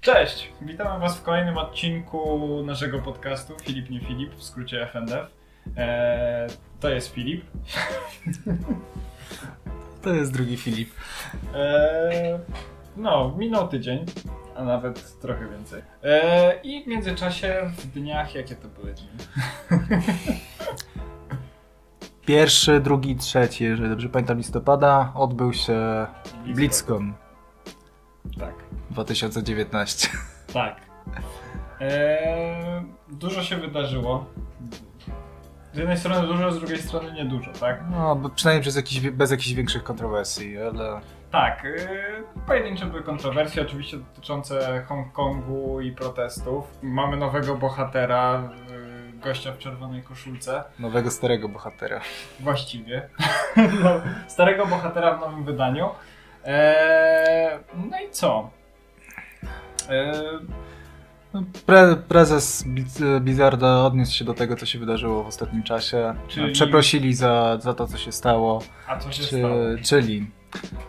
Cześć! Witamy Was w kolejnym odcinku naszego podcastu Filip nie Filip, w skrócie FNDF. Eee, to jest Filip. To jest drugi Filip. Eee, no, minął tydzień, a nawet trochę więcej. Eee, I w międzyczasie, w dniach, jakie to były dni? Pierwszy, drugi, trzeci, jeżeli dobrze pamiętam, listopada odbył się BlizzCon Tak. 2019. Tak. Eee, dużo się wydarzyło. Z jednej strony dużo, z drugiej strony niedużo, tak? No, przynajmniej przez jakiś, bez jakichś większych kontrowersji, ale... Tak, yy, pojedyncze były kontrowersje, oczywiście dotyczące Hongkongu i protestów. Mamy nowego bohatera, yy, gościa w czerwonej koszulce. Nowego, starego bohatera. Właściwie. no, starego bohatera w nowym wydaniu. Eee, no i co? Eee, No, Pre, prezes Blizz- Blizzarda odniósł się do tego, co się wydarzyło w ostatnim czasie. Czyli- Przeprosili za, za to, co się stało. a co się Czy, stało? czyli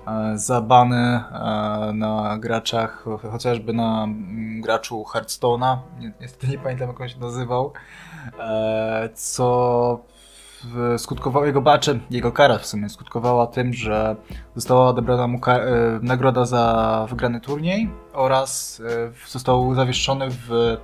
e, za bany e, na graczach, cho- chociażby na mm, graczu Hearthstone'a, Ni- niestety nie pamiętam jak on się nazywał, e, co skutkowało jego baczy, jego kara w sumie skutkowała tym, że została odebrana mu e, nagroda za wygrany turniej oraz e, został zawieszczony w,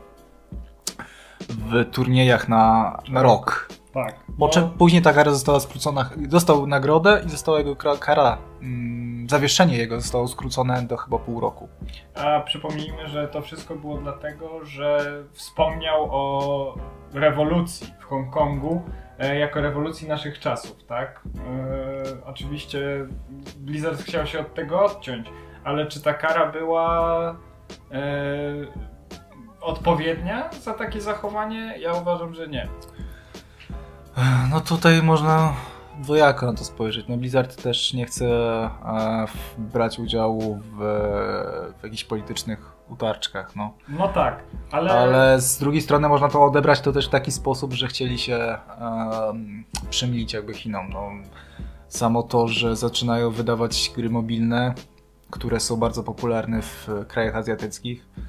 w turniejach na, na rok. Tak. Bo No, później ta kara została skrócona, dostał nagrodę i została jego kara, mm, zawieszenie jego zostało skrócone do chyba pół roku. A przypomnijmy, że to wszystko było dlatego, że wspomniał o rewolucji w Hongkongu jako rewolucji naszych czasów, tak? E, oczywiście Blizzard chciał się od tego odciąć, ale czy ta kara była e, odpowiednia za takie zachowanie? Ja uważam, że nie. No tutaj można dwojako na to spojrzeć. No Blizzard też nie chce e, brać udziału w, w jakichś politycznych utarczkach, no. No tak, ale, Ale z drugiej strony można to odebrać to też w taki sposób, że chcieli się em, przymilić jakby Chinom. No, samo to, że zaczynają wydawać gry mobilne, które są bardzo popularne w krajach azjatyckich, e,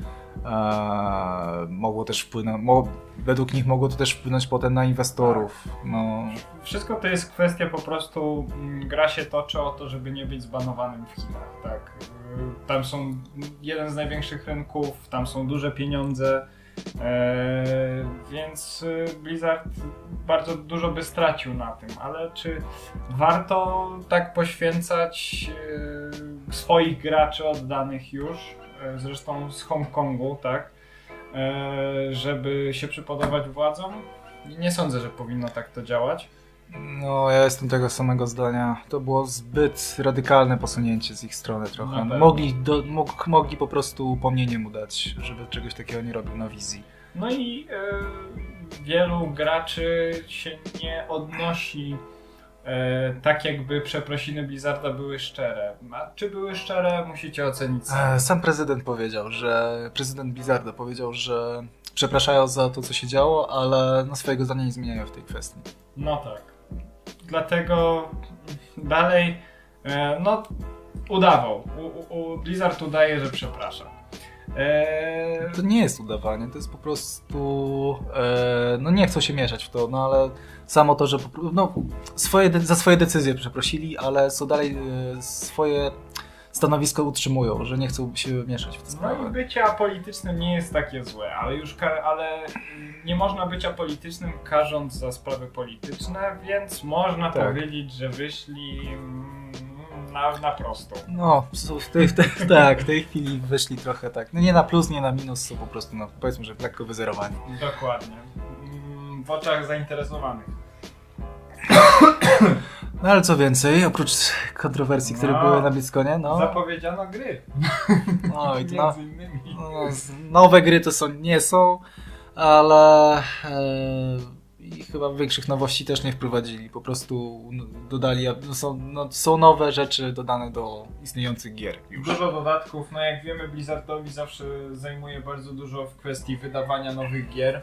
mogło też wpłynąć, według nich mogło to też wpłynąć potem na inwestorów. No, Wszystko to jest kwestia po prostu, mm, gra się toczy o to, żeby nie być zbanowanym w Chinach, tak. Y, Tam są jeden z największych rynków, tam są duże pieniądze, e, więc y, Blizzard bardzo dużo by stracił na tym, ale czy warto tak poświęcać y, swoich graczy oddanych już, zresztą z Hongkongu, tak, e, żeby się przypodobać władzom? Nie sądzę, że powinno tak to działać. no, ja jestem tego samego zdania. To było zbyt radykalne posunięcie z ich strony trochę. Mogli, do, mog, mogli po prostu upomnienie mu dać, żeby czegoś takiego nie robił na wizji. No i e, wielu graczy się nie odnosi e, tak, jakby przeprosiny Blizzarda były szczere. A czy były szczere, musicie ocenić E, sami. Sam prezydent powiedział, że prezydent Blizzarda powiedział, że przepraszają za to, co się działo, ale no, swojego zdania nie zmieniają w tej kwestii. No tak. Dlatego dalej, e, no, udawał. U, u, u Blizzard udaje, że przeprasza. E, To nie jest udawanie, to jest po prostu. E, no nie chcą się mieszać w to, no ale samo to, że no, swoje, za swoje decyzje przeprosili, ale są dalej e, swoje stanowisko utrzymują, że nie chcą się mieszać w te No i sprawy. bycie apolitycznym nie jest takie złe, ale już ale nie można być apolitycznym karząc za sprawy polityczne, więc można Tak. powiedzieć, że wyszli na, na prostą. No, w tej, w tej, tak, w tej chwili wyszli trochę tak. No nie na plus, nie na minus, są po prostu, no, powiedzmy, że lekko wyzerowani. Dokładnie. Mm, W oczach zainteresowanych. No ale co więcej, oprócz kontrowersji, które No. były na BlizzConie, no, Zapowiedziano gry. no i to na, Między innymi. no, nowe gry to są, nie są, ale e, chyba większych nowości też nie wprowadzili, po prostu dodali, no, są, no, są nowe rzeczy dodane do istniejących gier już. Dużo dodatków, no jak wiemy Blizzardowi zawsze zajmuje bardzo dużo w kwestii wydawania nowych gier.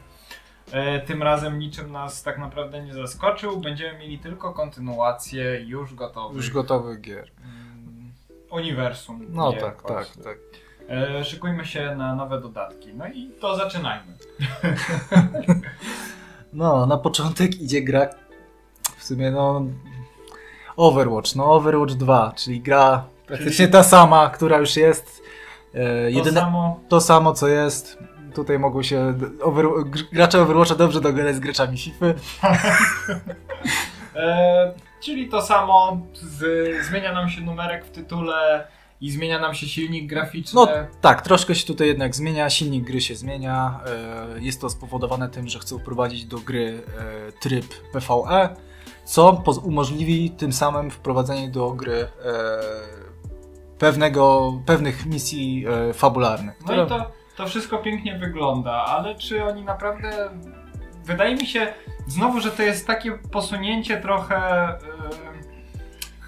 E, tym razem niczym nas tak naprawdę nie zaskoczył, będziemy mieli tylko kontynuację już gotowych Już gotowych gier. mm, uniwersum. No gier tak, tak, właśnie. tak. E, szykujmy się na nowe dodatki. No i to zaczynajmy. No, na początek idzie gra w sumie no Overwatch, no Overwatch 2, czyli gra praktycznie ta sama, która już jest. E, To jedyne, samo to samo co jest. Tutaj mogą się over, gr- gracze Overwatcha dobrze dogadać z graczami FIFA. E, czyli to samo, z, zmienia nam się numerek w tytule i zmienia nam się silnik graficzny. No tak, troszkę się tutaj jednak zmienia, silnik gry się zmienia. E, Jest to spowodowane tym, że chcą wprowadzić do gry e, tryb PvE, co umożliwi tym samym wprowadzenie do gry e, pewnego, pewnych misji fabularnych. no które- i to, to wszystko pięknie wygląda, ale czy oni naprawdę. Wydaje mi się znowu, że to jest takie posunięcie trochę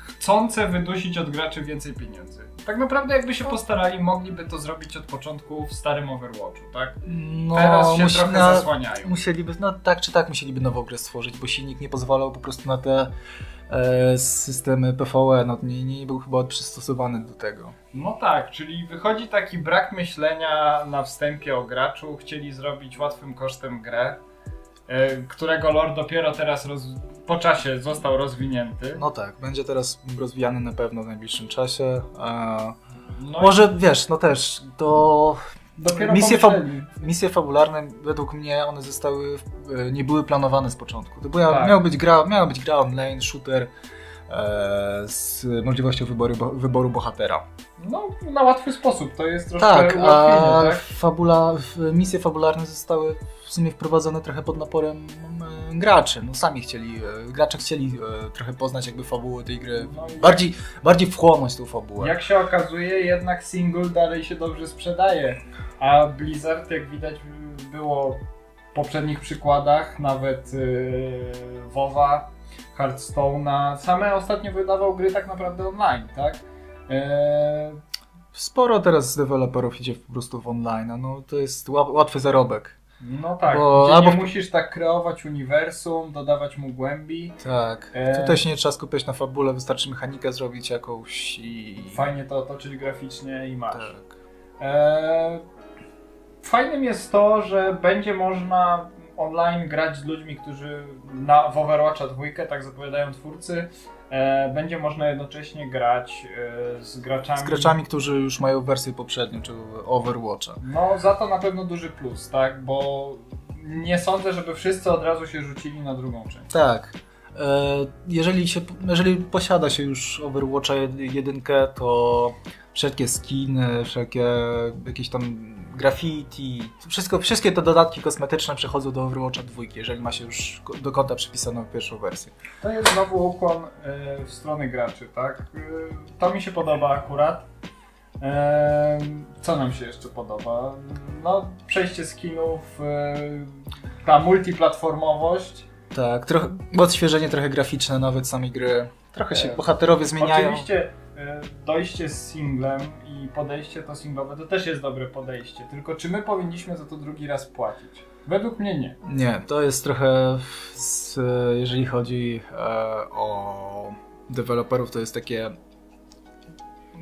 chcące wydusić od graczy więcej pieniędzy. Tak naprawdę, jakby się postarali, mogliby to zrobić od początku w starym Overwatchu, tak? no, Teraz się trochę zasłaniają. Musieliby, no tak czy tak musieliby nową grę stworzyć, bo silnik nie pozwalał po prostu na te e, systemy PvE, no nie, nie był chyba przystosowany do tego. No tak, czyli wychodzi taki brak myślenia na wstępie o graczu. Chcieli zrobić łatwym kosztem grę, którego lore dopiero teraz roz... po czasie został rozwinięty. No tak, będzie teraz rozwijany na pewno w najbliższym czasie. E, No może wiesz, no też, to i dopiero misje, fab- misje fabularne według mnie one zostały, e, nie były planowane z początku. To była, Tak. miała, być gra, miała być gra online, shooter e, z możliwością wyboru, bo, wyboru bohatera. No, na łatwy sposób, to jest troszkę Tak, a tak? fabula, misje fabularne zostały w sumie wprowadzone trochę pod naporem e, graczy. No sami chcieli, e, gracze chcieli e, trochę poznać jakby fabułę tej gry. No Bardziej, bardziej wchłonąć tą fabułę. Jak się okazuje, jednak single dalej się dobrze sprzedaje. A Blizzard, jak widać, było w poprzednich przykładach, nawet yy, WoWa, Hearthstone'a, same ostatnio wydawał gry tak naprawdę online, tak? Yy, Sporo teraz deweloperów idzie po prostu w online, no to jest ła- łatwy zarobek. No tak, Bo albo nie musisz tak kreować uniwersum, dodawać mu głębi. Tak. E. Tutaj się nie trzeba skupiać na fabule, wystarczy mechanikę zrobić jakąś i... Fajnie to otoczyć graficznie i masz. Tak. Eee, Fajnym jest to, że będzie można online grać z ludźmi, którzy na, w Overwatcha 2, tak zapowiadają twórcy, e, będzie można jednocześnie grać e, z graczami. Z graczami, którzy już mają wersję poprzednią, czy Overwatcha. No za to na pewno duży plus, tak, bo nie sądzę, żeby wszyscy od razu się rzucili na drugą część. Tak. E, Jeżeli, się, jeżeli posiada się już Overwatcha 1, to wszelkie skiny, wszelkie jakieś tam graffiti, wszystko, wszystkie te dodatki kosmetyczne przechodzą do Overwatcha 2, jeżeli ma się już do konta przypisaną pierwszą wersję. To jest znowu ukłon e, w stronę graczy, tak? E, to mi się podoba akurat. E, co nam się jeszcze podoba? No, przejście skinów, ta multiplatformowość. Tak, trochę odświeżenie trochę graficzne nawet samej gry. Trochę się bohaterowie zmieniają. Oczywiście dojście z singlem i podejście to singlowe to też jest dobre podejście, tylko czy my powinniśmy za to drugi raz płacić? Według mnie nie. Nie, to jest trochę, z, jeżeli chodzi e, o deweloperów, to jest takie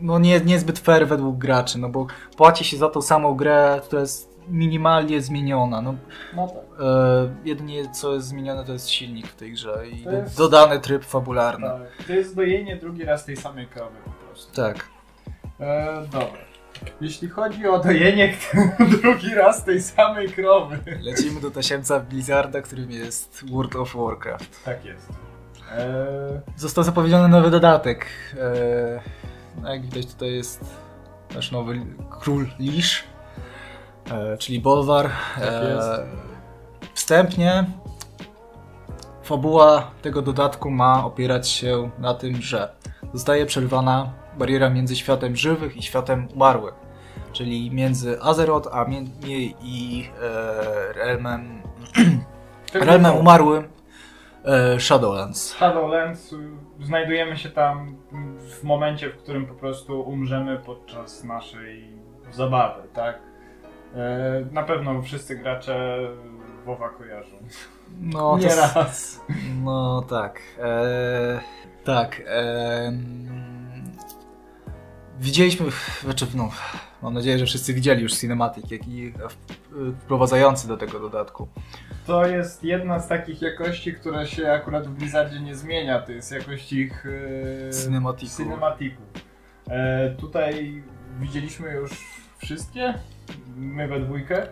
no nie, niezbyt fair według graczy, no bo płaci się za tą samą grę, która jest minimalnie zmieniona. No, No tak. e, jedynie co jest zmienione to jest silnik w tej grze i To jest- dodany tryb fabularny. tak. To jest dojenie drugi raz tej samej krowy po prostu. Tak. E, dobra. Jeśli chodzi o dojenie drugi raz tej samej krowy. Lecimy do tasiemca Blizzarda, którym jest World of Warcraft. Tak jest. E, Został zapowiedziany nowy dodatek. E, no jak widać tutaj jest nasz nowy król Lisz, e, czyli Bolwar. Tak jest. Wstępnie fabuła tego dodatku ma opierać się na tym, że zostaje przerwana bariera między światem żywych i światem umarłych. Czyli między Azeroth a mie- i e, realmem, tylko realmem umarłym e, Shadowlands. Shadowlands znajdujemy się tam w momencie, w którym po prostu umrzemy podczas naszej zabawy, tak? E, na pewno wszyscy gracze WoWa kojarzą. No, Nie to, raz. no tak. E, tak. E, widzieliśmy, znaczy no, mam nadzieję, że wszyscy widzieli już cinematic, jak i wprowadzający do tego dodatku. To jest jedna z takich jakości, która się akurat w Blizzardzie nie zmienia, to jest jakość ich e, Cinematiku. cinematików. E, tutaj widzieliśmy już wszystkie, my we dwójkę.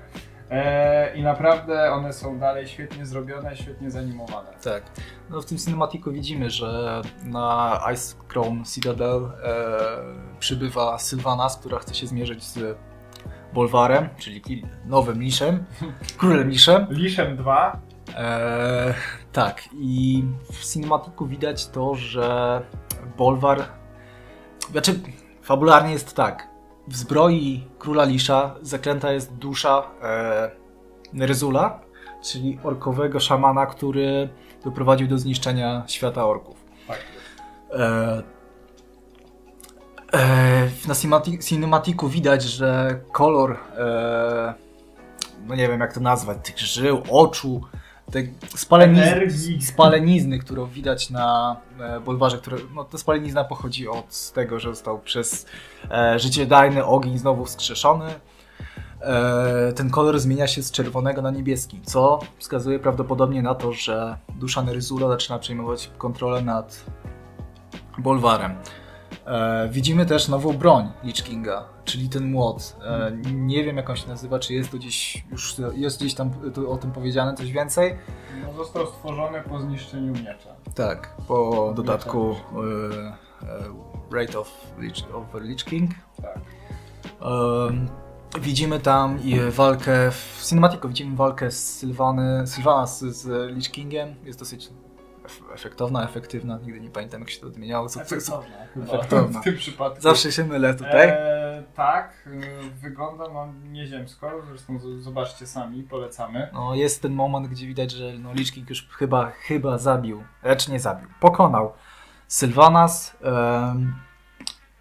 E, I naprawdę one są dalej świetnie zrobione, świetnie zanimowane. Tak. No w tym cinematiku widzimy, że na Ice Crown Citadel e, przybywa Sylvanas, która chce się zmierzyć z Bolwarem, czyli nowym Liszem, królem Liszem. Liszem 2. E, tak, i w cinematiku widać to, że Bolwar. Znaczy, fabularnie jest tak. W zbroi króla Lisza zaklęta jest dusza e, Nerzula, czyli orkowego szamana, który doprowadził do zniszczenia świata orków. Tak. E, e, na cinematiku widać, że kolor, e, no nie wiem jak to nazwać, tych żył, oczu, te spalenizny, spalenizny, którą widać na e, Bolwarze, które, no ta spalenizna pochodzi od tego, że został przez e, życiodajny ogień znowu wskrzeszony. E, ten kolor zmienia się z czerwonego na niebieski, co wskazuje prawdopodobnie na to, że dusza Neryzula zaczyna przejmować kontrolę nad Bolwarem. E, widzimy też nową broń Lich Kinga, czyli ten młot. E, nie wiem jak on się nazywa, czy jest to gdzieś już jest gdzieś tam o tym powiedziane coś więcej. No, został stworzony po zniszczeniu miecza. Tak, po dodatku e, e, Rate of Lich, of Lich King. Tak. widzimy tam walkę, w cinematiku widzimy walkę z Sylwany, Sylwana z, z Lich Kingiem. Jest dosyć efektowna, efektywna, nigdy nie pamiętam jak się to odmieniało. Co, efektowna, efektowna. w tym przypadku. Zawsze się mylę tutaj. E, tak, y, wygląda no, nieziemsko, zresztą zobaczcie sami, polecamy. No, jest ten moment, gdzie widać, że no, Lich King już chyba, chyba zabił, lecz nie zabił, pokonał Sylvanas. Um,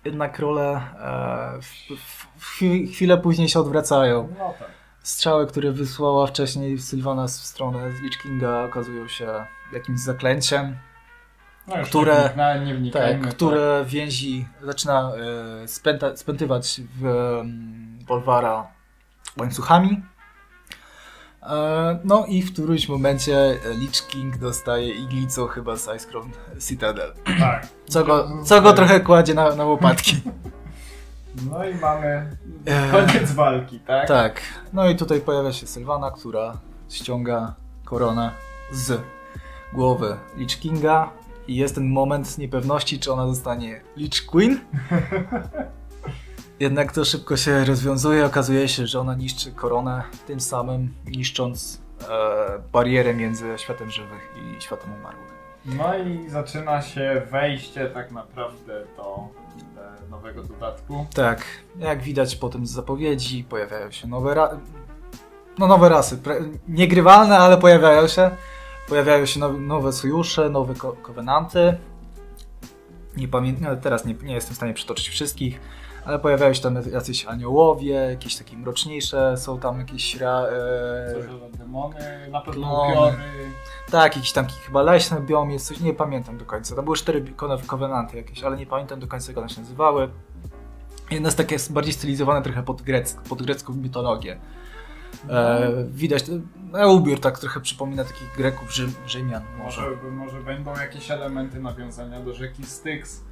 jednak role e, w, w, chwilę później się odwracają. No tak. Strzały, które wysłała wcześniej Sylvanas w stronę Lich Kinga okazują się jakimś zaklęciem, no które, nie nie tak, które tak. więzi zaczyna e, spęta, spętywać w um, Bolwara łańcuchami. E, no i w którymś momencie Lich King dostaje iglicą chyba z Ice Crown Citadel. Tak. Co go, co go trochę kładzie na, na łopatki. No i mamy koniec walki, tak? Tak. No i tutaj pojawia się Sylwana, która ściąga koronę z głowy Lich Kinga i jest ten moment niepewności, czy ona zostanie Lich Queen. Jednak to szybko się rozwiązuje. Okazuje się, że ona niszczy koronę, tym samym niszcząc e, barierę między światem żywych i światem umarłych. No i zaczyna się wejście tak naprawdę do e, nowego dodatku. Tak, jak widać potem z zapowiedzi pojawiają się nowe, ra no, nowe rasy. Niegrywalne, ale pojawiają się. Pojawiają się nowe, nowe sojusze, nowe ko kowenanty. Nie pamiętam, teraz nie, nie jestem w stanie przytoczyć wszystkich, ale pojawiają się tam jacyś aniołowie, jakieś takie mroczniejsze, są tam jakieś ra, e, demony, na pewno upiory. Tak, jakiś tam chyba leśny biom jest coś, nie pamiętam do końca. Tam były cztery kowenanty jakieś, ale nie pamiętam do końca jak one się nazywały. Jedno jest takie bardziej stylizowane trochę pod, grec, pod grecką mitologię. E, widać, no, ubiór tak trochę przypomina takich Greków, Rzym, Rzymian. Może. może. Może będą jakieś elementy nawiązania do rzeki Styx.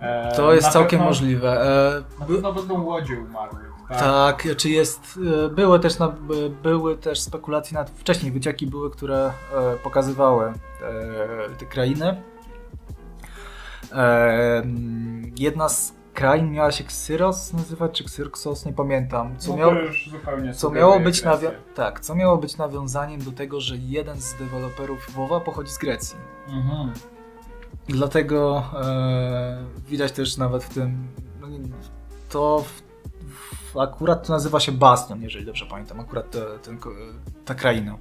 E, to jest całkiem pewno, możliwe. E, na pewno będą łodzie umarłych. Tak, tak czy jest, e, były też, na, były też spekulacje, nawet wcześniej wycieki były, które pokazywały te krainy. jedna z krain miała się Xyros nazywać, czy Xyrxos, nie pamiętam. Co, no co miało być tak, co miało być nawiązaniem do tego, że jeden z deweloperów WoWa pochodzi z Grecji. Mhm. Dlatego e, widać też nawet w tym, no, to w, w, akurat to nazywa się Bastion, jeżeli dobrze pamiętam, akurat te, ten, ta kraina.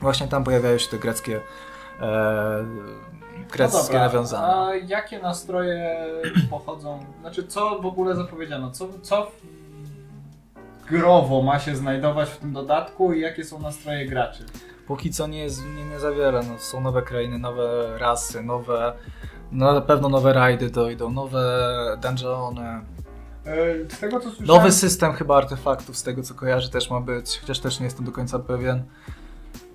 Właśnie tam pojawiają się te greckie e, greckie no nawiązania. A jakie nastroje pochodzą, znaczy co w ogóle zapowiedziano, co, co growo ma się znajdować w tym dodatku i jakie są nastroje graczy? Póki co nie, jest, nie, nie zawiera, no, są nowe krainy, nowe rasy, nowe, no, na pewno nowe rajdy dojdą, nowe dungeony, E, z tego co słyszałem... Nowy system chyba artefaktów, z tego co kojarzy, też ma być, chociaż też nie jestem do końca pewien.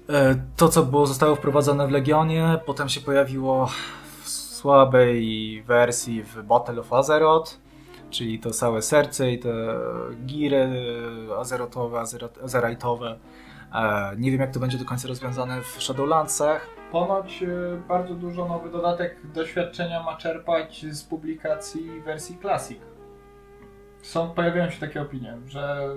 E, to, co było, zostało wprowadzone w Legionie, potem się pojawiło w słabej wersji w Battle of Azeroth, czyli to całe serce i te giry azerotowe, azerajtowe. E, nie wiem, jak to będzie do końca rozwiązane w Shadowlandsach. Ponoć bardzo dużo nowy dodatek doświadczenia ma czerpać z publikacji wersji Classic. Są, pojawiają się takie opinie, że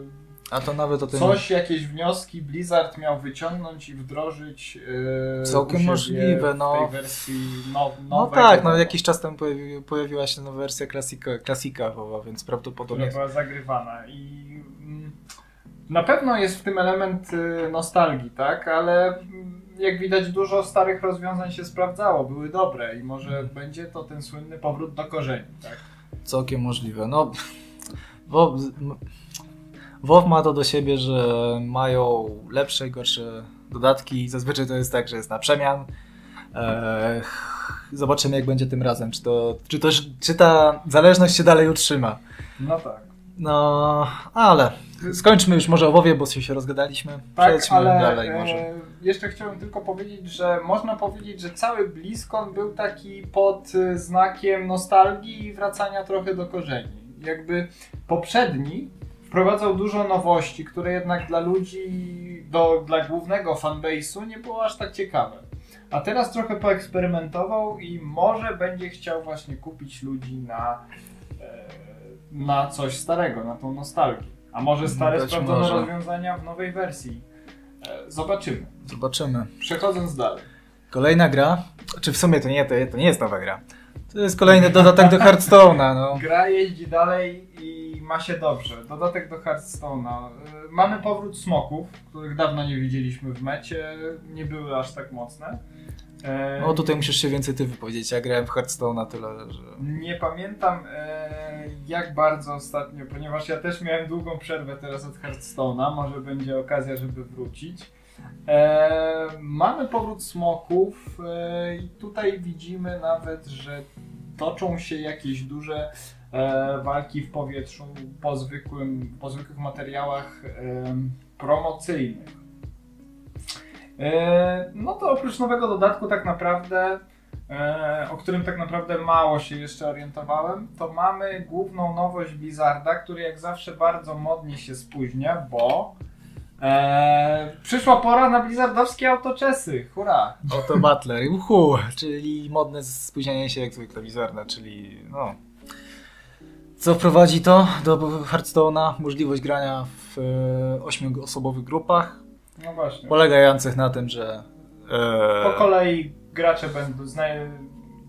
a to nawet o tym... Coś, jakieś wnioski Blizzard miał wyciągnąć i wdrożyć yy, Całkiem możliwe, no. w tej wersji now, No tak, no jakiś czas temu pojawi, pojawiła się nowa wersja klasika, klasika WoWa, więc prawdopodobnie... Która była zagrywana i na pewno jest w tym element y, nostalgii, tak, ale mm, jak widać dużo starych rozwiązań się sprawdzało, były dobre i może hmm. będzie to ten słynny powrót do korzeni, tak? Całkiem możliwe, no... WoW ma to do siebie, że mają lepsze i gorsze dodatki. Zazwyczaj to jest tak, że jest na przemian. Eee, zobaczymy, jak będzie tym razem. Czy, to, czy, to, czy ta zależność się dalej utrzyma. No tak. No, ale skończmy już może o WoWie, bo się rozgadaliśmy. Tak, Przejdźmy ale dalej może. E, jeszcze chciałem tylko powiedzieć, że można powiedzieć, że cały BlizzCon był taki pod znakiem nostalgii i wracania trochę do korzeni. Jakby poprzedni wprowadzał dużo nowości, które jednak dla ludzi, do, dla głównego fanbase'u nie było aż tak ciekawe. A teraz trochę poeksperymentował i może będzie chciał właśnie kupić ludzi na, e, na coś starego, na tą nostalgię. A może stare Być sprawdzone może. rozwiązania w nowej wersji. E, zobaczymy. Zobaczymy. Przechodząc dalej. Kolejna gra, czy w sumie to nie, to, to nie jest nowa gra. To jest kolejny dodatek do Hearthstone'a. No. Gra jeździ dalej i ma się dobrze. Dodatek do Hearthstone'a. Y, mamy powrót smoków, których dawno nie widzieliśmy w mecie. Nie były aż tak mocne. E, no tutaj musisz się więcej ty wypowiedzieć. Ja grałem w Hearthstone'a tyle, że... Nie pamiętam e, jak bardzo ostatnio, ponieważ ja też miałem długą przerwę teraz od Hearthstone'a. Może będzie okazja, żeby wrócić. E, mamy powrót smoków e, i tutaj widzimy nawet, że toczą się jakieś duże e, walki w powietrzu po, zwykłym, po zwykłych materiałach promocyjnych. E, no to oprócz nowego dodatku tak naprawdę, e, o którym tak naprawdę mało się jeszcze orientowałem, to mamy główną nowość Blizzarda, który jak zawsze bardzo modnie się spóźnia, bo Eee, przyszła pora na blizzardowskie autoczesy, hurra! Auto Butler, uhu, czyli modne spóźnienie się jak zwykle Blizzarda, czyli no... Co wprowadzi to do Hearthstone'a? Możliwość grania w e, ośmioosobowych grupach. No właśnie. Polegających na tym, że... E... Po kolei gracze będą,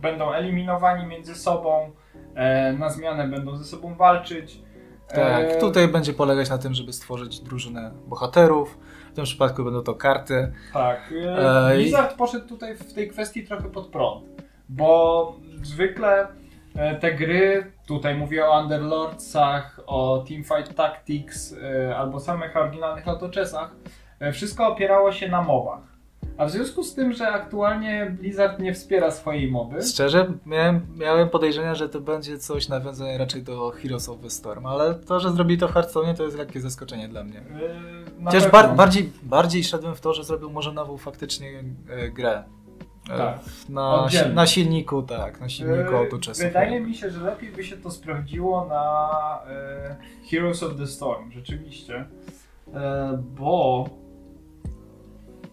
będą eliminowani między sobą, e, na zmianę będą ze sobą walczyć. Tak, e, tutaj będzie polegać na tym, żeby stworzyć drużynę bohaterów. W tym przypadku będą to karty. Tak. E, Blizzard poszedł tutaj w tej kwestii trochę pod prąd, bo zwykle te gry, tutaj mówię o Underlordsach, o Teamfight Tactics albo samych oryginalnych autoczesach, wszystko opierało się na mowach. A w związku z tym, że aktualnie Blizzard nie wspiera swojej mowy. Szczerze, miałem, miałem podejrzenia, że to będzie coś nawiązane raczej do Heroes of the Storm, ale to, że zrobili to w Hearthstone, to jest lekkie zaskoczenie dla mnie. Yy, Chociaż bar bardziej, bardziej szedłem w to, że zrobił może nową faktycznie e, grę. E, tak. Na, na, silniku, tak, na silniku yy, autoczesów. Wydaje mi się, że lepiej by się to sprawdziło na e, Heroes of the Storm, rzeczywiście. E, bo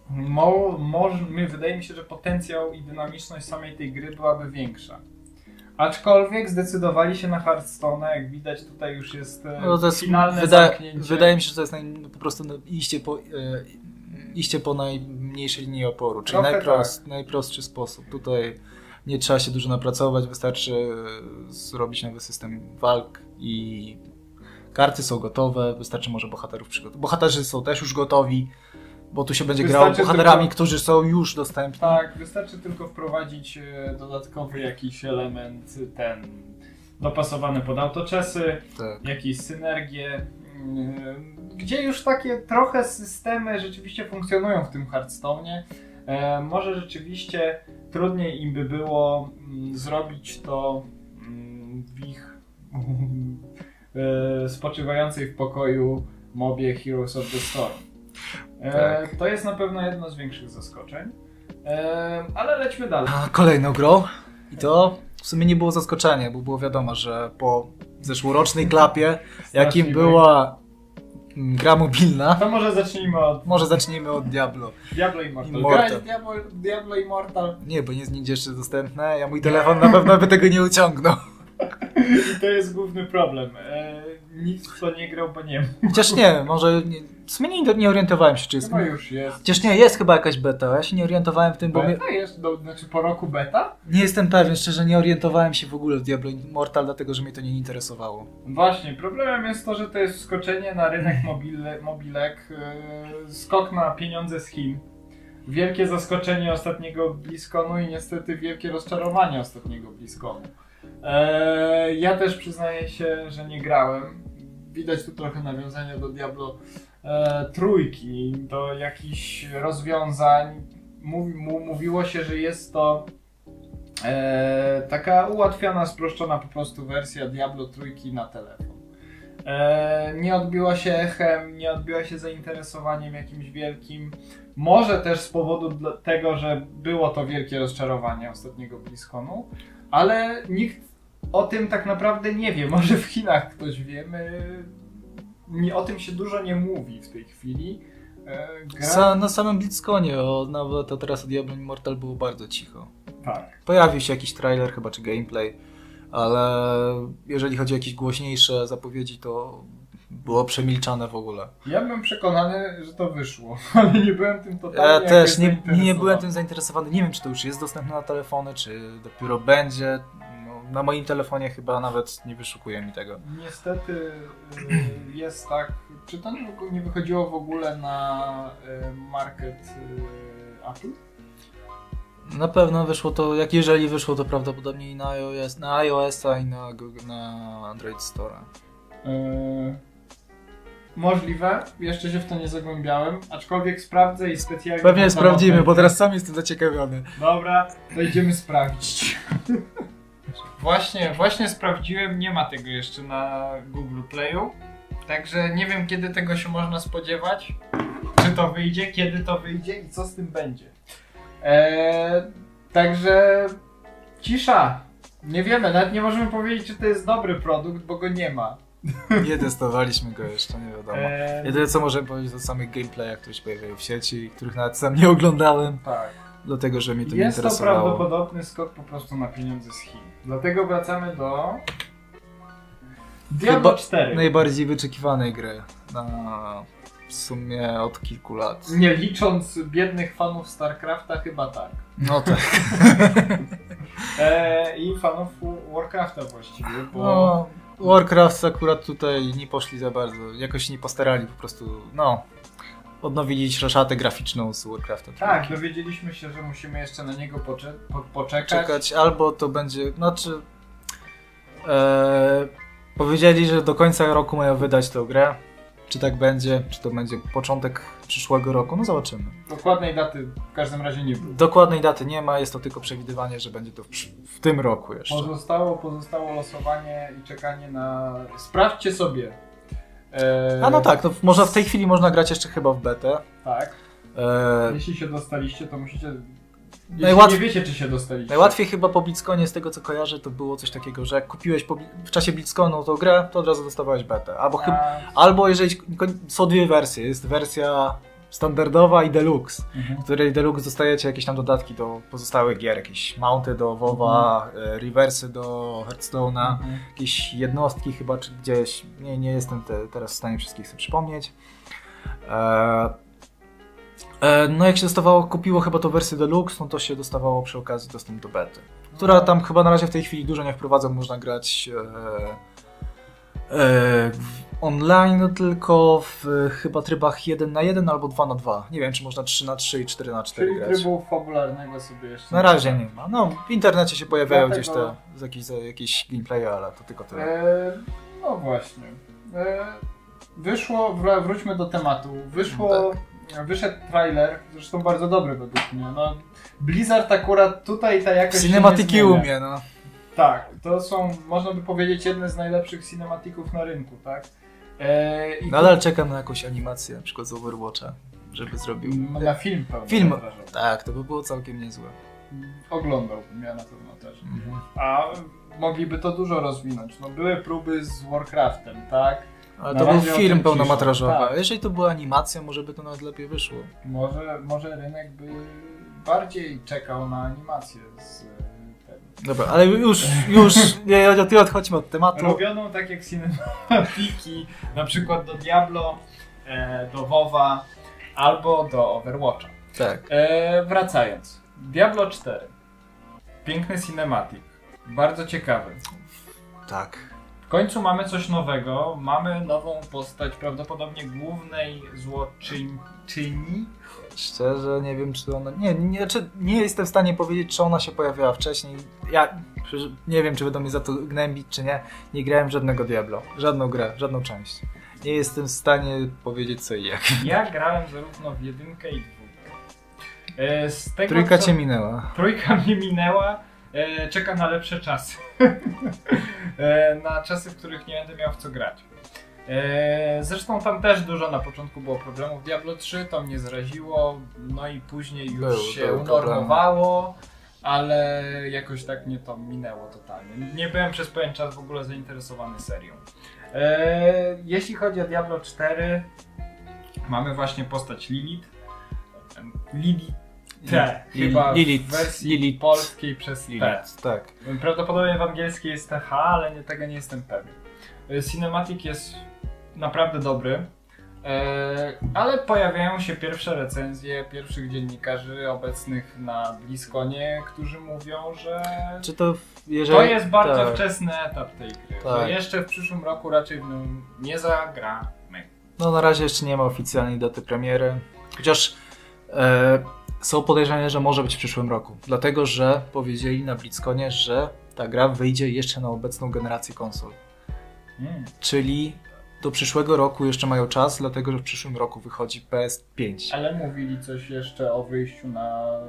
Mo, może, wydaje mi się, że potencjał i dynamiczność samej tej gry byłaby większa. Aczkolwiek zdecydowali się na Hearthstone, jak widać tutaj już jest, e, no to jest finalne wyda zamknięcie. Wydaje mi się, że to jest naj, po prostu iście po, e, iście po najmniejszej linii oporu, czyli najprost, tak. najprostszy sposób. Tutaj nie trzeba się dużo napracować, wystarczy e, zrobić nowy system walk i karty są gotowe, wystarczy może bohaterów przygotować. Bohaterzy są też już gotowi, bo tu się będzie grało bohaterami, tylko, którzy są już dostępni. Tak, wystarczy tylko wprowadzić e, dodatkowy jakiś element, ten dopasowany pod autoczesy, tak. jakieś synergie, mm, gdzie już takie trochę systemy rzeczywiście funkcjonują w tym Hearthstone'ie. E, może rzeczywiście trudniej im by było mm, zrobić to mm, w ich e, spoczywającej w pokoju mobie Heroes of the Storm. E, Tak. To jest na pewno jedno z większych zaskoczeń. E, ale lećmy dalej. A kolejną grą. I to w sumie nie było zaskoczenie, bo było wiadomo, że po zeszłorocznej klapie, jakim była mm, gra mobilna, To może zacznijmy od może zacznijmy od Diablo. Diablo Immortal. Diablo, Diablo Immortal Nie, bo nie jest nigdzie jeszcze dostępne, ja mój telefon na pewno by tego nie uciągnął. I to jest główny problem. E, w to nie grał, bo nie ma. Chociaż nie, może nie, w sumie nie, nie orientowałem się, czy jest. Chyba już jest. Chociaż nie, jest chyba jakaś beta, ja się nie orientowałem w tym, bo mnie, Beta jest, do, znaczy po roku beta? nie jestem pewien, szczerze nie orientowałem się w ogóle w Diablo Immortal, dlatego że mnie to nie interesowało. Właśnie, problemem jest to, że to jest wskoczenie na rynek mobile, mobilek, yy, skok na pieniądze z Chin. Wielkie zaskoczenie ostatniego BlizzConu i niestety wielkie rozczarowanie ostatniego BlizzConu. Eee, ja też przyznaję się, że nie grałem. Widać tu trochę nawiązania do Diablo e, trójki, do jakichś rozwiązań. Mówi, mu, mówiło się, że jest to e, taka ułatwiona, sproszczona po prostu wersja Diablo trójki na telefon. E, nie odbiła się echem, nie odbiła się zainteresowaniem jakimś wielkim. Może też z powodu tego, że było to wielkie rozczarowanie ostatniego BlizzConu, ale nikt o tym tak naprawdę nie wie. Może w Chinach ktoś wie. My... O tym się dużo nie mówi w tej chwili. E, gra... Sa, na samym BlizzConie, o, nawet to teraz o Diablo Immortal było bardzo cicho. Tak. Pojawił się jakiś trailer chyba, czy gameplay, ale jeżeli chodzi o jakieś głośniejsze zapowiedzi, to było przemilczane w ogóle. Ja byłem przekonany, że to wyszło, ale nie byłem tym totalnie Ja też nie, nie byłem tym zainteresowany. Nie wiem, czy to już jest dostępne na telefony, czy dopiero będzie. No, na moim telefonie chyba nawet nie wyszukuje mi tego. Niestety y, jest tak, czy to nie, wychodziło w ogóle na y, market y, Apple? Na pewno wyszło to, jak jeżeli wyszło, to prawdopodobnie i na iOS, na iOS-a i na, Google- na Android Store. Y, Możliwe, jeszcze się w to nie zagłębiałem, aczkolwiek sprawdzę i specjalnie... Pewnie sprawdzimy, bo teraz sam jestem zaciekawiony. Dobra, to idziemy sprawdzić. Właśnie, właśnie sprawdziłem, nie ma tego jeszcze na Google Playu. Także nie wiem kiedy tego się można spodziewać. Czy to wyjdzie, kiedy to wyjdzie i co z tym będzie. Eee, także cisza. Nie wiemy, nawet nie możemy powiedzieć, czy to jest dobry produkt, bo go nie ma. Nie testowaliśmy go jeszcze, nie wiadomo. Eee, Jedyne co możemy powiedzieć o samych gameplayach, które się pojawiają w sieci, których nawet sam nie oglądałem, tak. dlatego że mnie to nie Jest to interesowało. prawdopodobny skok po prostu na pieniądze z Chin. Dlatego wracamy do Diablo Chyba 4. Najbardziej wyczekiwanej gry na w sumie od kilku lat. Nie licząc biednych fanów StarCrafta, chyba tak. No tak. E, I fanów Warcrafta właściwie, bo No, Warcraft akurat tutaj nie poszli za bardzo, jakoś nie postarali po prostu, no, odnowili szatę graficzną z Warcrafta. tak, dowiedzieliśmy się, że musimy jeszcze na niego pocze- po- poczekać. czekać, albo to będzie, znaczy e, powiedzieli, że do końca roku mają wydać tę grę. Czy tak będzie, czy to będzie początek przyszłego roku, no zobaczymy. Dokładnej daty w każdym razie nie było. Dokładnej daty nie ma, jest to tylko przewidywanie, że będzie to w, w tym roku jeszcze. Pozostało, pozostało losowanie i czekanie na... Sprawdźcie sobie. E, A no tak, no, może w tej chwili można grać jeszcze chyba w betę. Tak. E, Jeśli się dostaliście, to musicie... Najłatwiej- nie wiecie, czy się dostaliście. Najłatwiej chyba po BlizzConie, z tego co kojarzę, to było coś takiego, że jak kupiłeś po, w czasie BlizzConu tą grę, to od razu dostawałeś betę. Albo, chyba, A, albo jeżeli są dwie wersje, jest wersja standardowa i deluxe, mhm. w której deluxe dostajecie jakieś tam dodatki do pozostałych gier, jakieś mounty do WoWa, e, reversy do Hearthstone'a, Mhm. jakieś jednostki chyba, czy gdzieś, nie, nie jestem te, teraz w stanie wszystkich sobie przypomnieć. E, e, no jak się dostawało, kupiło chyba to wersję deluxe, no to się dostawało przy okazji dostęp do bety, która tam chyba na razie w tej chwili dużo nie wprowadza, można grać e, e, online no tylko w e, chyba trybach 1 na 1 albo 2 na 2. Nie wiem, czy można 3 na 3 i 4 na 4 Czyli grać. trybu fabularnego sobie jeszcze Na razie nie ma. No, w internecie się pojawiają Dlatego- gdzieś te z jakieś, jakieś gameplaye, ale to tylko tyle. E, no właśnie. E, wyszło, wr- wróćmy do tematu. Wyszło, wyszedł trailer, zresztą bardzo dobry według mnie. No, Blizzard akurat tutaj ta jakość Cinematyki umie, no. Tak, to są, można by powiedzieć, jedne z najlepszych cinematików na rynku, tak? E, i Nadal czekam na jakąś animację, na przykład z Overwatcha, żeby zrobił. tu- na film pełny. Film. Tak, to by było całkiem niezłe. Oglądałbym ja na pewno też. A mogliby to dużo rozwinąć. No, były próby z Warcraftem, tak? Ale to był film pełnometrażowy. tak. A Jeżeli to była animacja, może by to nawet lepiej wyszło. Może, może rynek by bardziej czekał na animację z e. Dobra, ale już, już, nie, nie odchodźmy od tematu. Robioną tak jak cinematiki, na przykład do Diablo, e, do WoWa albo do Overwatcha. Tak. E, wracając. Diablo 4. Piękny cinematic. Bardzo ciekawy. Tak. W końcu mamy coś nowego. Mamy nową postać, prawdopodobnie głównej złoczyni. Szczerze nie wiem, czy ona. Nie, nie, czy nie jestem w stanie powiedzieć, czy ona się pojawiała wcześniej. Ja nie wiem, czy będą mnie za to gnębić, czy nie. Nie grałem żadnego Diablo. Żadną grę, żadną część. Nie jestem w stanie powiedzieć co i jak. Ja grałem zarówno w jedynkę i dwójkę. E, z tego, Trójka co... cię minęła. Trójka mnie minęła. E, czeka na lepsze czasy. e, na czasy, w których nie będę miał w co grać. E, zresztą tam też dużo na początku było problemów. Diablo 3 to mnie zraziło, no i później już Był- się był unormowało, ale jakoś tak mnie to minęło totalnie. Nie byłem przez pewien czas w ogóle zainteresowany serią. E, jeśli chodzi o Diablo 4, mamy właśnie postać Lilith. Lilith. Te, Lil- chyba Lilith. w wersji Lilith. polskiej przez T. Lilith, tak. Prawdopodobnie w angielskiej jest TH, ale nie, tego nie jestem pewien. Y, Cinematic jest naprawdę dobry, e, ale pojawiają się pierwsze recenzje pierwszych dziennikarzy obecnych na Bliskonie, którzy mówią, że Czy to jeżeli. to jest bardzo tak. wczesny etap tej gry, Tak. że jeszcze w przyszłym roku raczej w nią nie zagramy. No na razie jeszcze nie ma oficjalnej daty premiery. Chociaż e, są podejrzenia, że może być w przyszłym roku. Dlatego, że powiedzieli na BlizzConie, że ta gra wyjdzie jeszcze na obecną generację konsol. Mm. Czyli do przyszłego roku jeszcze mają czas, dlatego że w przyszłym roku wychodzi PS5. Ale mówili coś jeszcze o wyjściu na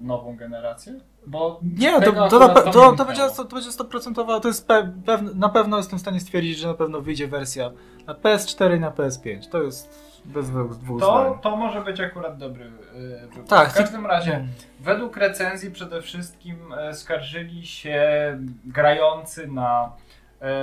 nową generację? Bo Nie, to, to, to, nie to, będzie, to będzie 100%, to jest pe, pewne, na pewno jestem w stanie stwierdzić, że na pewno wyjdzie wersja na PS4 i na PS5. To jest bez dwóch To, to może być akurat dobry yy, wybór. Tak, w każdym razie, Hmm. według recenzji przede wszystkim e, skarżyli się grający na. E,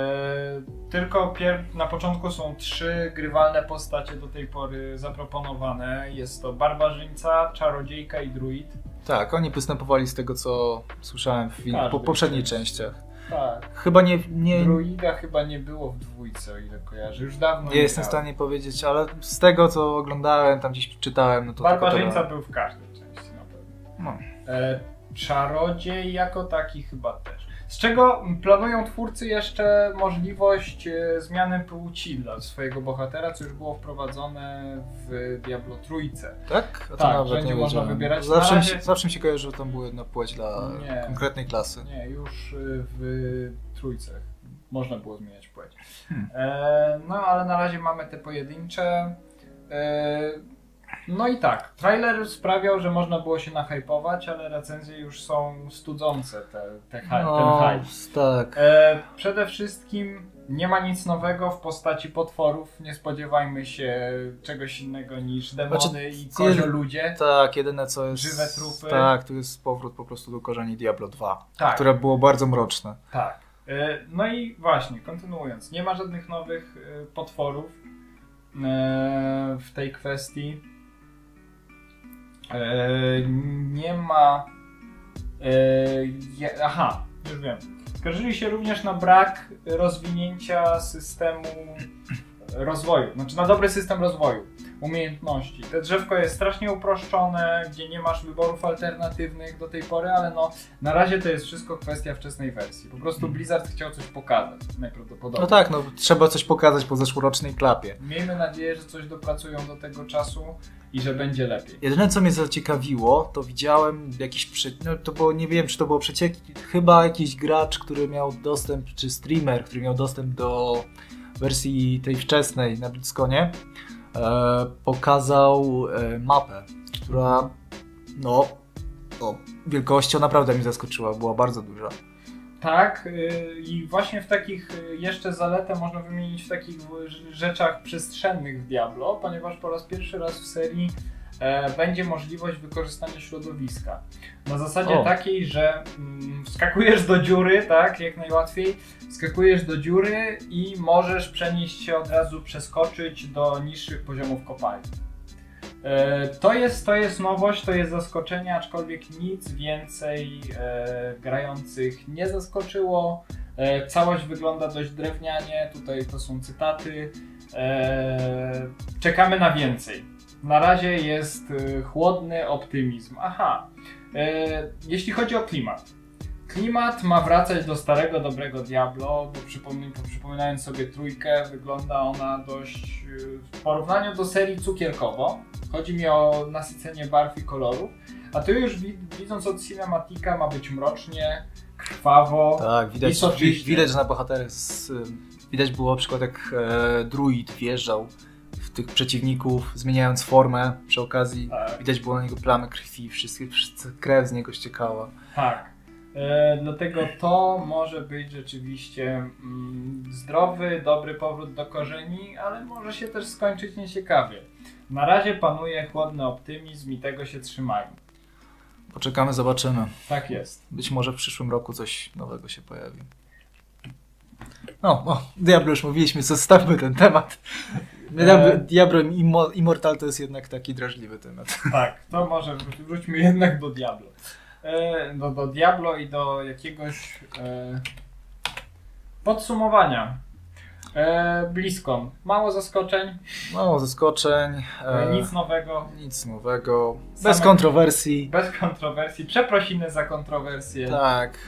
tylko na początku są trzy grywalne postacie do tej pory zaproponowane. Jest to barbarzyńca, czarodziejka i druid. Tak, oni postępowali z tego, co słyszałem w Każdy po poprzednich częściach. Tak. Chyba nie, nie, Druida chyba nie było w dwójce, o ile kojarzę. Już dawno nie jestem w stanie powiedzieć, ale z tego, co oglądałem, tam gdzieś czytałem, no to Barbarzyńca tyle. był w każdej części na pewno. No. E, czarodziej jako taki chyba też. Z czego planują twórcy jeszcze możliwość e, zmiany płci dla swojego bohatera, co już było wprowadzone w Diablo Trójce. Tak? A to Tak, nawet że nie można wybierać. Zawsze, Na mi się, razie- zawsze mi się kojarzy, że tam była jedna płeć dla Nie. konkretnej klasy. Nie, już e, w Trójce można było zmieniać płeć. Hmm. E, no ale na razie mamy te pojedyncze. E, no i tak, trailer sprawiał, że można było się nahypować, ale recenzje już są studzące te, te, hy- No, ten hype. tak. E, przede wszystkim nie ma nic nowego w postaci potworów. Nie spodziewajmy się czegoś innego niż demony Znaczy, i kozio ludzie. Tak, jedyne co jest... Żywe trupy. Tak, tu jest powrót po prostu do korzeni Diablo 2, Tak, które było bardzo mroczne. tak. E, no i właśnie, kontynuując, nie ma żadnych nowych e, potworów e, w tej kwestii. E, nie ma. E, aha, już wiem. Skarżyli się również na brak rozwinięcia systemu rozwoju, znaczy na dobry system rozwoju, umiejętności. Te drzewko jest strasznie uproszczone, gdzie nie masz wyborów alternatywnych do tej pory, ale no na razie to jest wszystko kwestia wczesnej wersji. Po prostu Blizzard chciał coś pokazać, najprawdopodobniej. No tak, no trzeba coś pokazać po zeszłorocznej klapie. Miejmy nadzieję, że coś dopracują do tego czasu i że będzie lepiej. Jedyne co mnie zaciekawiło, to widziałem jakiś, prze... no to było, nie wiem czy to było przecieki, chyba jakiś gracz, który miał dostęp, czy streamer, który miał dostęp do wersji tej wczesnej na BlizzConie, e, pokazał e, mapę, która no, wielkością naprawdę mnie zaskoczyła, była bardzo duża. Tak, y, i właśnie w takich jeszcze zaletę można wymienić w takich rzeczach przestrzennych w Diablo, ponieważ po raz pierwszy raz w serii e, będzie możliwość wykorzystania środowiska. Na zasadzie O. takiej, że mm, wskakujesz do dziury, tak, jak najłatwiej, wskakujesz do dziury i możesz przenieść się od razu, przeskoczyć do niższych poziomów kopalni. E, To jest, to jest nowość, to jest zaskoczenie, aczkolwiek nic więcej e, grających nie zaskoczyło. E, całość wygląda dość drewnianie, tutaj to są cytaty. E, czekamy na więcej. Na razie jest e, chłodny optymizm. Aha, e, jeśli chodzi o klimat. Klimat ma wracać do starego, dobrego Diablo, bo przypomnij, przypominając sobie trójkę, wygląda ona dość e, w porównaniu do serii cukierkowo. Chodzi mi o nasycenie barw i kolorów. A tu już wi- widząc od cinematika ma być mrocznie, krwawo. Tak, widać, I soczyście. widać na bohatery. Z, widać było przykład jak e, druid wjeżdżał tych przeciwników, zmieniając formę przy okazji. Tak. Widać było na niego plamy krwi, wszystkie, wszyscy, krew z niego ściekała. Tak. E, dlatego to może być rzeczywiście mm, zdrowy, dobry powrót do korzeni, ale może się też skończyć nieciekawie. Na razie panuje chłodny optymizm i tego się trzymają. Poczekamy, zobaczymy. Tak jest. Być może w przyszłym roku coś nowego się pojawi. No, o Diablo już mówiliśmy, zostawmy ten temat. Diablo, E. Diablo Immo- Immortal to jest jednak taki drażliwy temat. Tak, to może wró- wróćmy jednak do Diablo. E, do, do Diablo i do jakiegoś e, podsumowania. E, BlizzCon. Mało zaskoczeń, Mało zaskoczeń, e, nic nowego, nic nowego, Same- bez kontrowersji. bez kontrowersji. Przeprosiny za kontrowersje. Tak,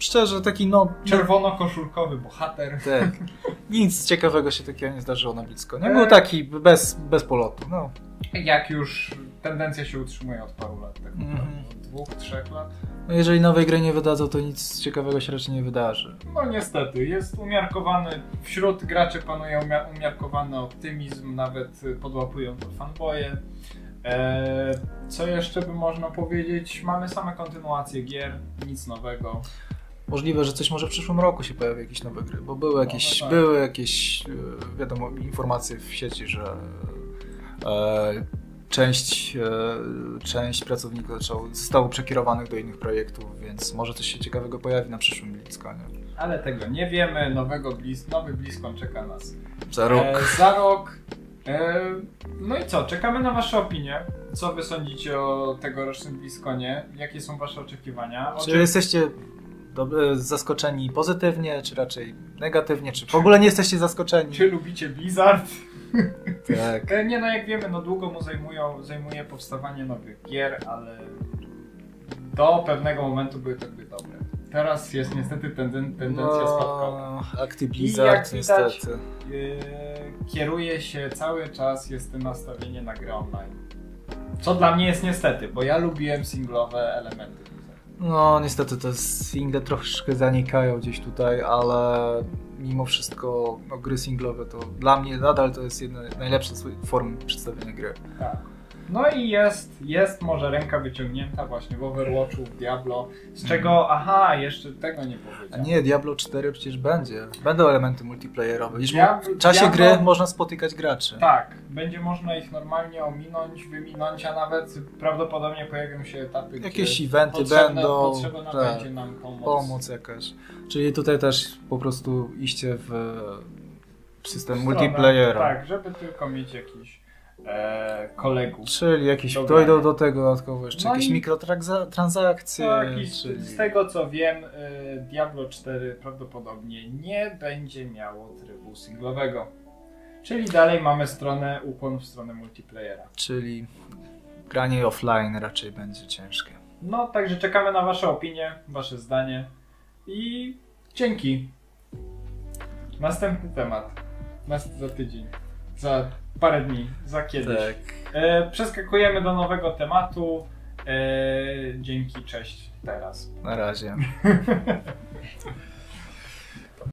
szczerze taki no... Czerwono-koszulkowy bohater. Tak. Nic ciekawego się takiego nie zdarzyło na blisko. Nie był taki bez, bez polotu. No. Jak już tendencja się utrzymuje od paru lat, tak naprawdę. Mhm. Od dwóch, trzech lat. no jeżeli nowej gry nie wydadzą, to nic ciekawego się raczej nie wydarzy. No niestety, jest umiarkowany, wśród graczy panuje umia- umiarkowany optymizm, nawet podłapują to fanboje. Eee, co jeszcze by można powiedzieć? Mamy same kontynuacje gier, nic nowego. Możliwe, że coś może w przyszłym roku się pojawi jakieś nowe gry, bo były jakieś, no tak. były jakieś e, wiadomo, informacje w sieci, że e, część, e, część pracowników zaczęło, zostało przekierowanych do innych projektów, więc może coś się ciekawego pojawi na przyszłym BlizzConie. Ale tego nie wiemy, nowego Blizz, nowy BlizzCon czeka nas. Za rok. E, za rok. E, no i co? Czekamy na Wasze opinie. Co Wy sądzicie o tegorocznym BlizzConie? Jakie są Wasze oczekiwania? Czy jesteście zaskoczeni pozytywnie, czy raczej negatywnie, czy w ogóle nie jesteście zaskoczeni? Czy lubicie Blizzard? Tak. E, Nie no, jak wiemy, no długo mu zajmują, zajmuje powstawanie nowych gier, ale do pewnego momentu były to gry dobre. Teraz jest niestety tenden, tendencja spadkowa. No, I jak Blizzard widać- niestety. E, Kieruje się cały czas, jest tym nastawienie na grę online. Co dla mnie jest niestety, bo ja lubiłem singlowe elementy. No niestety te single troszkę zanikają gdzieś tutaj, ale mimo wszystko no, gry singlowe to dla mnie nadal to jest jedna z najlepszych form przedstawienia gry. Tak. No i jest, jest może ręka wyciągnięta właśnie w Overwatchu, w Diablo, z czego, aha, jeszcze tego nie A powiedziałem. nie, Diablo 4 przecież będzie. Będą elementy multiplayerowe. Diablo- w czasie Diablo- gry można spotykać graczy. Tak, będzie można ich normalnie ominąć, wyminąć, a nawet prawdopodobnie pojawią się etapy, Jakieś eventy będą. potrzebna tak. będzie nam pomoc. pomoc jakaś. Czyli tutaj też po prostu iście w w system Stronę, multiplayera. Tak, żeby tylko mieć jakiś e, kolegów. Czyli jakieś Do dojdą do tego dodatkowo jeszcze No jakieś i- mikrotransakcje. I z, czyli... z tego co wiem, e, Diablo 4 prawdopodobnie nie będzie miało trybu singlowego. Czyli dalej mamy stronę, ukłon w stronę multiplayera. Czyli granie offline raczej będzie ciężkie. No, także czekamy na Wasze opinie, Wasze zdanie i dzięki. Następny temat. Nas za tydzień. Za parę dni. Za kiedyś. E, przeskakujemy do nowego tematu. E, dzięki, cześć teraz. na razie.